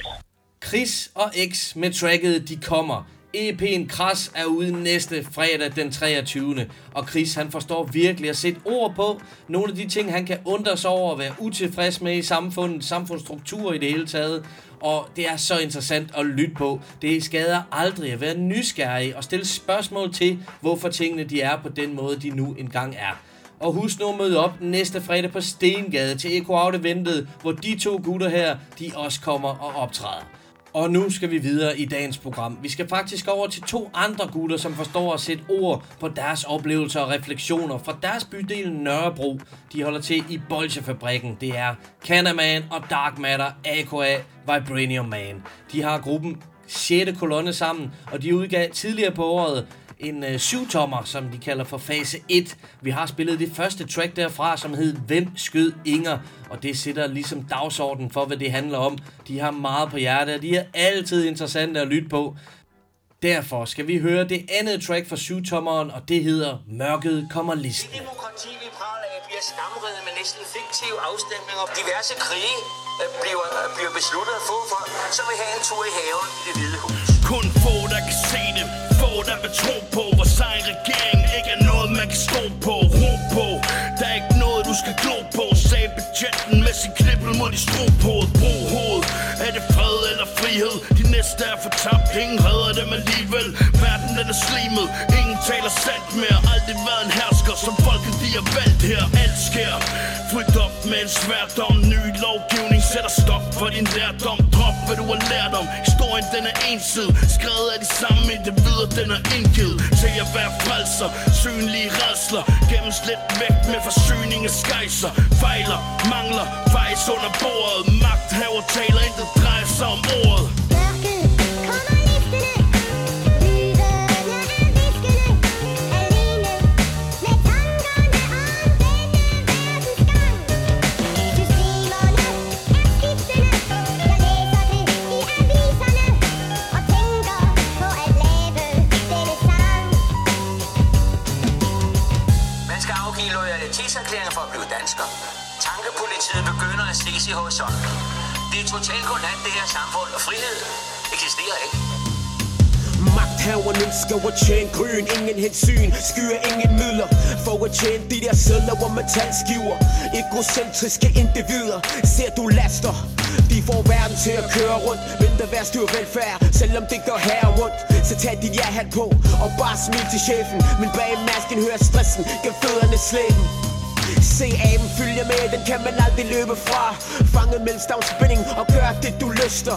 Chris og X med tracket De Kommer. EP'en Kras er ude næste fredag den 23. Og Chris han forstår virkelig at sætte ord på nogle af de ting, han kan undre sig over at være utilfreds med i samfundet, samfundsstrukturer i det hele taget. Og det er så interessant at lytte på. Det skader aldrig at være nysgerrig og stille spørgsmål til, hvorfor tingene de er på den måde, de nu engang er. Og husk nu at møde op næste fredag på Stengade til Eko Out Eventet, hvor de to gutter her, de også kommer og optræder. Og nu skal vi videre i dagens program. Vi skal faktisk over til to andre gutter, som forstår at sætte ord på deres oplevelser og refleksioner fra deres bydel Nørrebro. De holder til i Bolsjefabrikken. Det er Canaman og Dark Matter, AKA Vibranium Man. De har gruppen 6. kolonne sammen, og de udgav tidligere på året en øh, syvtommer, som de kalder for fase 1. Vi har spillet det første track derfra, som hed Hvem skød Inger? Og det sætter ligesom dagsordenen for, hvad det handler om. De har meget på hjertet, og de er altid interessante at lytte på. Derfor skal vi høre det andet track fra syvtommeren, og det hedder Mørket kommer listen. Det demokrati, vi praler af, bliver skamredet med næsten fiktive afstemninger. Diverse krige øh, bliver, øh, bliver besluttet at få for, så vil have en tur i haven i det hvide hus. Kun få, der kan se det der vil tro på Vores egen regering ikke er noget, man kan stå på Ro på Der er ikke noget, du skal glo på Sagde budgetten med sin knibbel mod de stro på Brug hoved Er det fred eller frihed? De næste er fortabt. Ingen redder dem alligevel. Verden den er slimet. Ingen taler sandt mere. Aldrig været en hersker Som folket de har valgt her. Alt sker. Frygt op med en sværdom. Ny lovgivning sætter stop for din lærdom. Drop hvad du har lært om. Historien den er ensid Skrevet af de samme individer Den er indgivet. Til at være frelser. Synlige redsler Gemmes lidt væk med forsyning af skejser. Fejler, mangler, fejs under bordet. Magthaver taler, intet drejer sig om ordet. Ses i horisonten. Det er totalt godnat, det her samfund, og frihed eksisterer ikke. Magthaverne ønsker at tjene grøn Ingen hensyn, skyer ingen midler. For at tjene de der sædler og metalskiver Egocentriske individer Ser du laster? De får verden til at køre rundt. Men der værd styr velfærd Selvom det går her rundt. Så tag dit ja-hat på Og bare smil til chefen. Men bag masken hører stressen Gennem fødderne slæben. Se aben følge med, den kan man aldrig løbe fra. Fanget mellem stavnspænding og gør det du lyster.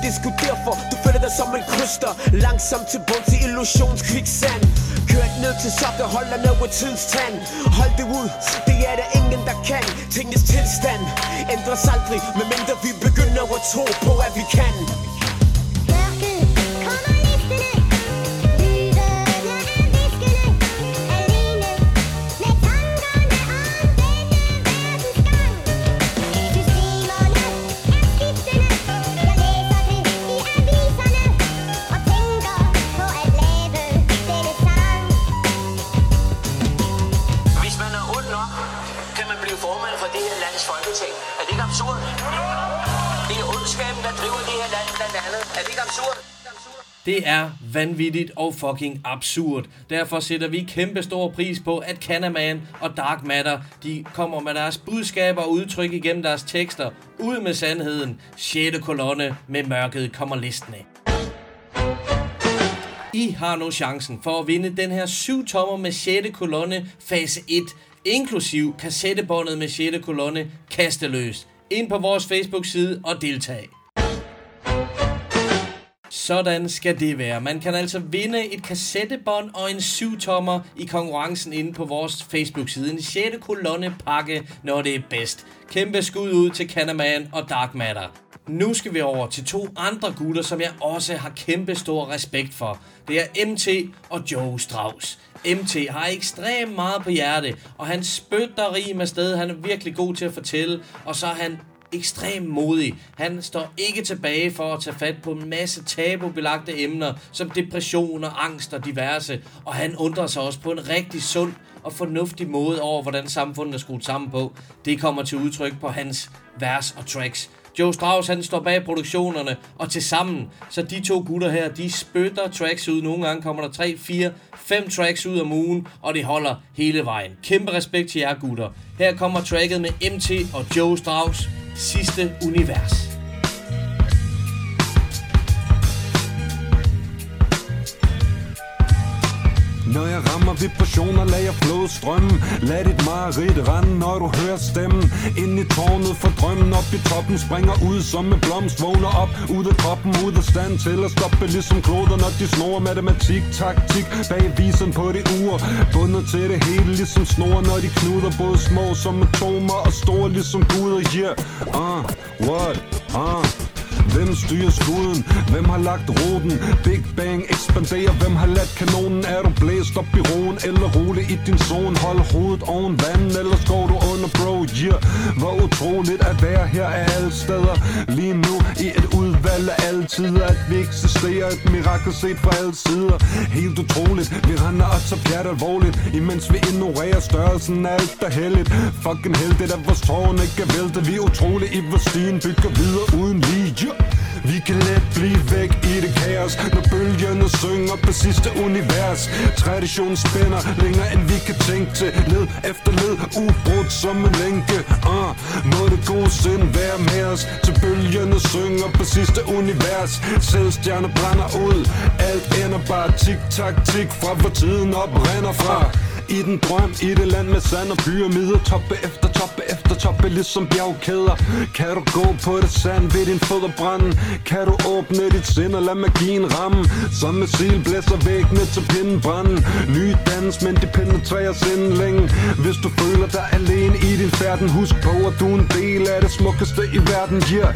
Det er sgu derfor, du føler dig som en kryster. Langsomt til bund til illusionskviksand Kørt ned til sokker, holder ned ved tidens tand. Hold det ud, det er der ingen der kan. Tingens tilstand ændres aldrig Medmindre vi begynder at tro på at vi kan. Vanvittigt og fucking absurd. Derfor sætter vi kæmpe stor pris på, at Canaman og Dark Matter, de kommer med deres budskaber og udtryk igennem deres tekster. Ud med sandheden. 6. kolonne med mørket kommer listen. I har nu chancen for at vinde den her 7 tommer med 6. kolonne fase 1, inklusiv kassettebåndet med 6. kolonne kasteløst. Ind på vores Facebook-side og deltag. Sådan skal det være. Man kan altså vinde et kassettebånd og en 7-tommer i konkurrencen inde på vores Facebook-side. En 6. kolonne pakke, når det er bedst. Kæmpe skud ud til Canaman og Dark Matter. Nu skal vi over til to andre gutter, som jeg også har kæmpe stor respekt for. Det er MT og Joe Strauss. MT har ekstremt meget på hjerte, og han spytter rim afsted. Han er virkelig god til at fortælle, og så er han ekstremt modig. Han står ikke tilbage for at tage fat på en masse tabubelagte emner, som depression og angst og diverse, og han undrer sig også på en rigtig sund og fornuftig måde over, hvordan samfundet er skruet sammen på. Det kommer til udtryk på hans vers og tracks. Joe Strauss han står bag produktionerne, og til sammen, så de to gutter her, de spytter tracks ud. Nogle gange kommer der 3, 4, 5 tracks ud om ugen, og det holder hele vejen. Kæmpe respekt til jer gutter. Her kommer tracket med MT og Joe Strauss, Sidste Univers. Når jeg rammer vibrationer, lad jeg flå strømmen Lad dit mareridt rende, når du hører stemmen. Ind i tårnet for drømmen op i toppen Springer ud som en blomst, vågner op Ud af kroppen, ud af stand til at stoppe Ligesom kloder, når de snor. Matematik, taktik Bag visen på det ur Bundet til det hele, ligesom snor Når de knuder. Både små som atomer Og store ligesom guder, yeah. Uh, what, uh. Hvem styrer skuden? Hvem har lagt ruten? Big Bang ekspanderer Hvem har ladt kanonen? Er du blæst op i roen? Eller rolig i din zone? Hold hovedet oven vand Eller skår du under bro? Yeah Hvor utroligt at være her af alle steder Lige nu i et udvalg af alle tider At vi eksisterer Et mirakel set fra alle sider Helt utroligt Vi render os så pjat alvorligt Imens vi ignorerer størrelsen af alt der heldigt Fucking heldigt at vores tårn ikke er væltet Vi er utrolige i vores stien Bygger videre uden lige yeah. Vi kan let blive væk i det kaos Når bølgerne synger på sidste univers. Traditionen spænder længere end vi kan tænke til. Led efter led, ubrudt som en lænke. Uh, Må det gode sind være med os Til bølgerne synger på sidste univers. Selvstjerner brænder ud. Alt ender bare tik-tak-tik Fra hvor tiden oprinder fra i den drøm, i det land med sand og pyramider Toppe efter toppe efter toppe, ligesom bjergkæder. Kan du gå på det sand ved din fødder brænde? Kan du åbne dit sind og lad magien ramme? Som sil blæser væggene til pinden brænde. Ny dans, men de penetrerer sind længe. Hvis du føler dig alene i din færden Husk på, at du er en del af det smukkeste i verden. Yeah,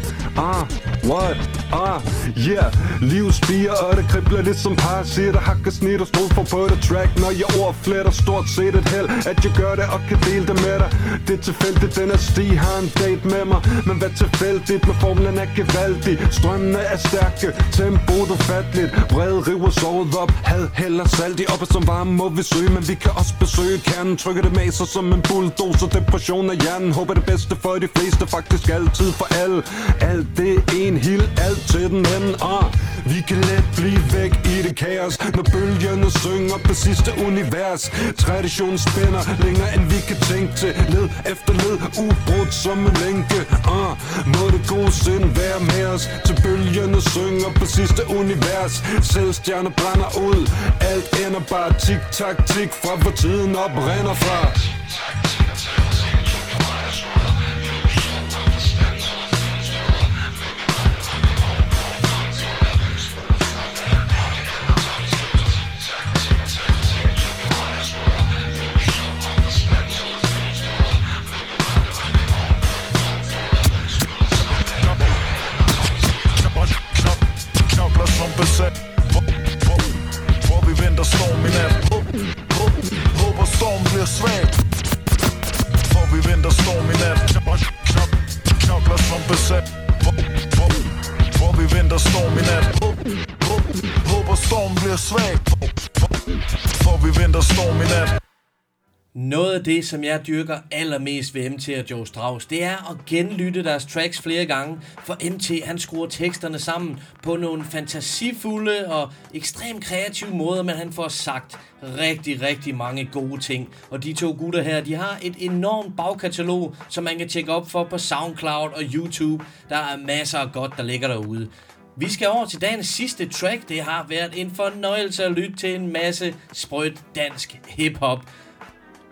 ah, what, ah, yeah. Liv spiger, og det kribler lidt som parasitter Hakker snit og strofer på det track. Når jeg ord fletter stort set et held At jeg gør det og kan dele det med dig. Det er tilfældigt, den er sti har en date med mig. Men hvad tilfældigt, når formlen er gevaldig? Strømmene er stærke, tempoet ufatteligt. Bred river såret op, had heller salt i Oppe som varme må vi søge, men vi kan også besøge kernen. Trykker det med sig som en bulldozer Depression af hjernen, håber det bedste for de fleste Faktisk altid for alle. Alt det en hild, alt til den anden Og Vi kan let blive væk i det kaos. Når bølgerne synger på sidste univers Traditionen spænder længere end vi kan tænke til. Led efter led, ubrudt som en lænke. Uh, Må det gode sind være med os Til bølgerne synger på sidste univers. Selvstjerner brænder ud Alt ender bare tik-tak-tik Fra hvor tiden oprinder fra. knokler storm bliver svag Hvor vi venter storm i nat Knok, knok, Knokler som besat hvor, hvor, hvor vi venter storm i nat Håb- håb- Håber storm bliver svag Hvor vi venter storm i nat noget af det, som jeg dyrker allermest ved MT og Joe Strauss, det er at genlytte deres tracks flere gange, for MT han skruer teksterne sammen på nogle fantasifulde og ekstremt kreative måder, men han får sagt rigtig, rigtig mange gode ting. Og de to gutter her, de har et enormt bagkatalog, som man kan tjekke op for på SoundCloud og YouTube. Der er masser af godt, der ligger derude. Vi skal over til dagens sidste track. Det har været en fornøjelse at lytte til en masse sprødt dansk hiphop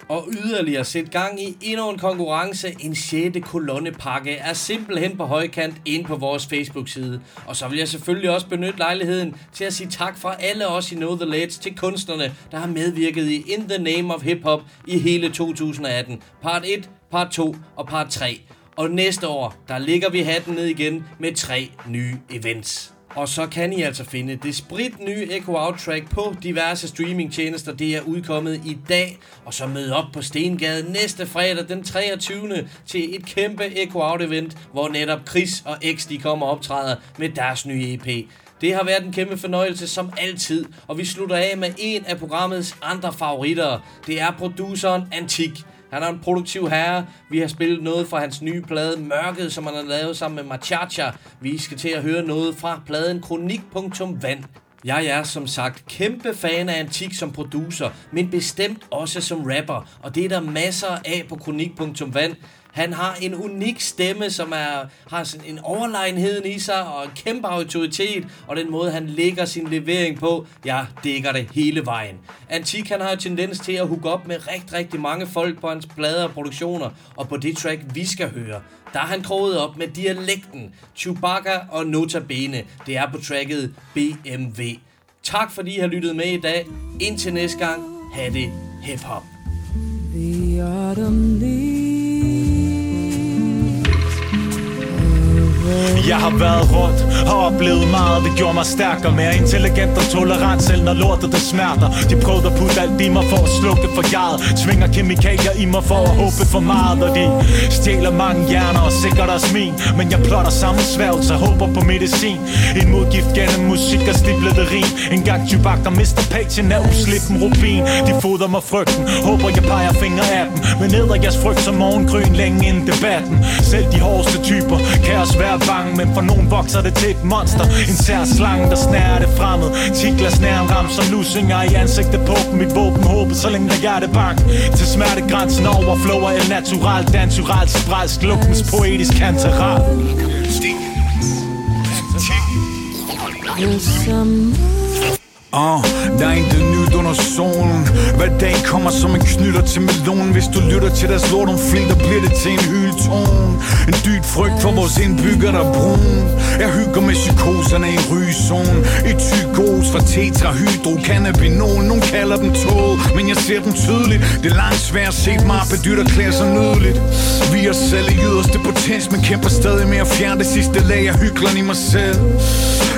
og yderligere sætte gang i endnu en konkurrence. En 6. kolonnepakke er simpelthen på højkant ind på vores Facebook-side. Og så vil jeg selvfølgelig også benytte lejligheden til at sige tak fra alle os i Know The Lads til kunstnerne, der har medvirket i In The Name of Hip Hop i hele 2018. Part 1, part 2 og part 3. Og næste år, der ligger vi hatten ned igen med tre nye events. Og så kan I altså finde det sprit nye Echo Out track på diverse streamingtjenester. Det er udkommet i dag. Og så mød op på Stengade næste fredag den 23. til et kæmpe Echo Out event, hvor netop Chris og X de kommer og optræder med deres nye EP. Det har været en kæmpe fornøjelse som altid, og vi slutter af med en af programmets andre favoritter. Det er produceren Antik. Han er en produktiv herre. Vi har spillet noget fra hans nye plade Mørket, som han har lavet sammen med Machacha. Vi skal til at høre noget fra pladen Kronik.vand. Jeg er som sagt kæmpe fan af Antik som producer, men bestemt også som rapper, og det er der masser af på Kronik.vand. Han har en unik stemme, som er, har sådan en overlegenhed i sig og en kæmpe autoritet, og den måde, han lægger sin levering på, jeg dækker det hele vejen. Antik, han har jo tendens til at hooke op med rigtig, rigtig mange folk på hans plader og produktioner, og på det track, vi skal høre, der er han kroget op med dialekten, Chewbacca og Nota Bene. Det er på tracket BMW. Tak fordi I har lyttet med i dag. Indtil næste gang, have det hip-hop. The autumn Jeg har været rundt har oplevet meget. Det gjorde mig stærkere, mere intelligent og tolerant Selv når lortet det smerter. De prøvede at putte alt i mig for at slukke for jaret Tvinger kemikalier i mig for at håbe for meget Og de stjæler mange hjerner og sikkert også min. Men jeg plotter samme sværgelser, håber på medicin. En modgift gennem musik og stiplede rim. En gang tybak, der mister pagen af uslippen rubin. De fodrer mig frygten, håber jeg peger fingre af dem. Men æder jeres frygt som morgengryn længe inden debatten. Selv de hårdeste typer kan også være bange Men for nogen vokser det til et monster. En sær slange, der snærer det fremmed Tikler snæren ram som lusinger i ansigtet på dem. Mit våben håbet, så længe der hjertebank Til smertegrænsen overflower el natural Dansural, spralsk, lugtens poetisk kanteral The summer Uh, der er intet nyt under solen. Hver dag kommer som en knytter til melonen. Hvis du lytter til deres lort om filter Bliver det til en hyldtone En dyb frygt for vores indbygger der er brun. Jeg hygger med psykoserne i en ryzone Et tygos fra tetrahydro Cannabinol, nogen kalder dem tog Men jeg ser dem tydeligt. Det er langt svært at se mig bedytter klæder sig nydeligt. Vi er selv i yderste potens Men kæmper stadig med at fjerne det sidste lag. Af hykleren i mig selv.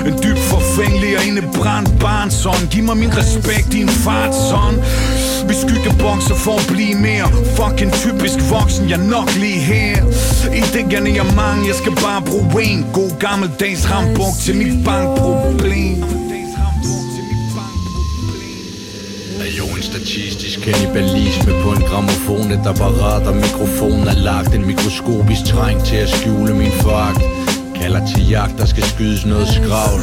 En dyb forfængelig og indebrændt barnsånd. Giv mig min respekt, din fart son Vi skyggebokser for at blive mere Fucking typisk voksen, jeg nok lige her. I det mange, jeg skal bare bruge en God gammeldags rambuk til mit bankproblem. Er jo en statistisk kanibalisme på en gramofon Et apparat og mikrofon. Er lagt En mikroskopisk træng til at skjule min fakt Kalder til jagt, der skal skydes noget skravl.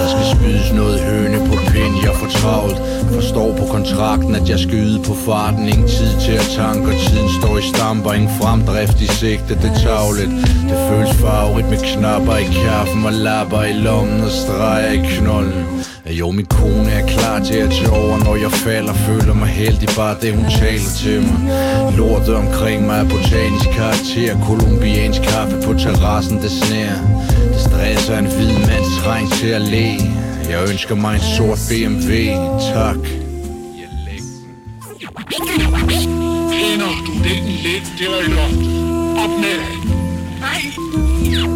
Der skal spydes noget høne på pind, jeg får travlt. Forstår på kontrakten, at jeg skal yde på farten. Ingen tid til at tanke, og tiden står i stamper. Ingen fremdrift i sigte, det tavlet Det føles farvet med knapper i kaffen Og lapper i lommen og streger i knolden jo, min kone er klar til at tage over, når jeg falder Føler mig heldig, bare det hun taler til mig. Lortet omkring mig er botanisk karakter. Kolumbiansk kaffe på terrassen, det snærer Det stresser en hvid mands træng til at le. Jeg ønsker mig en sort BMW, tak. Kender du den lidt, det er godt Op med Nej,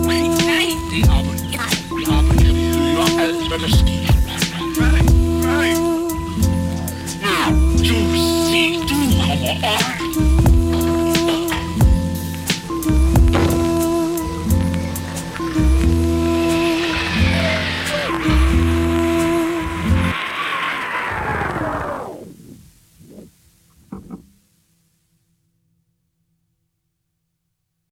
nej, nej Det er op, op, jeg hører alt, hvad der sker Yeah.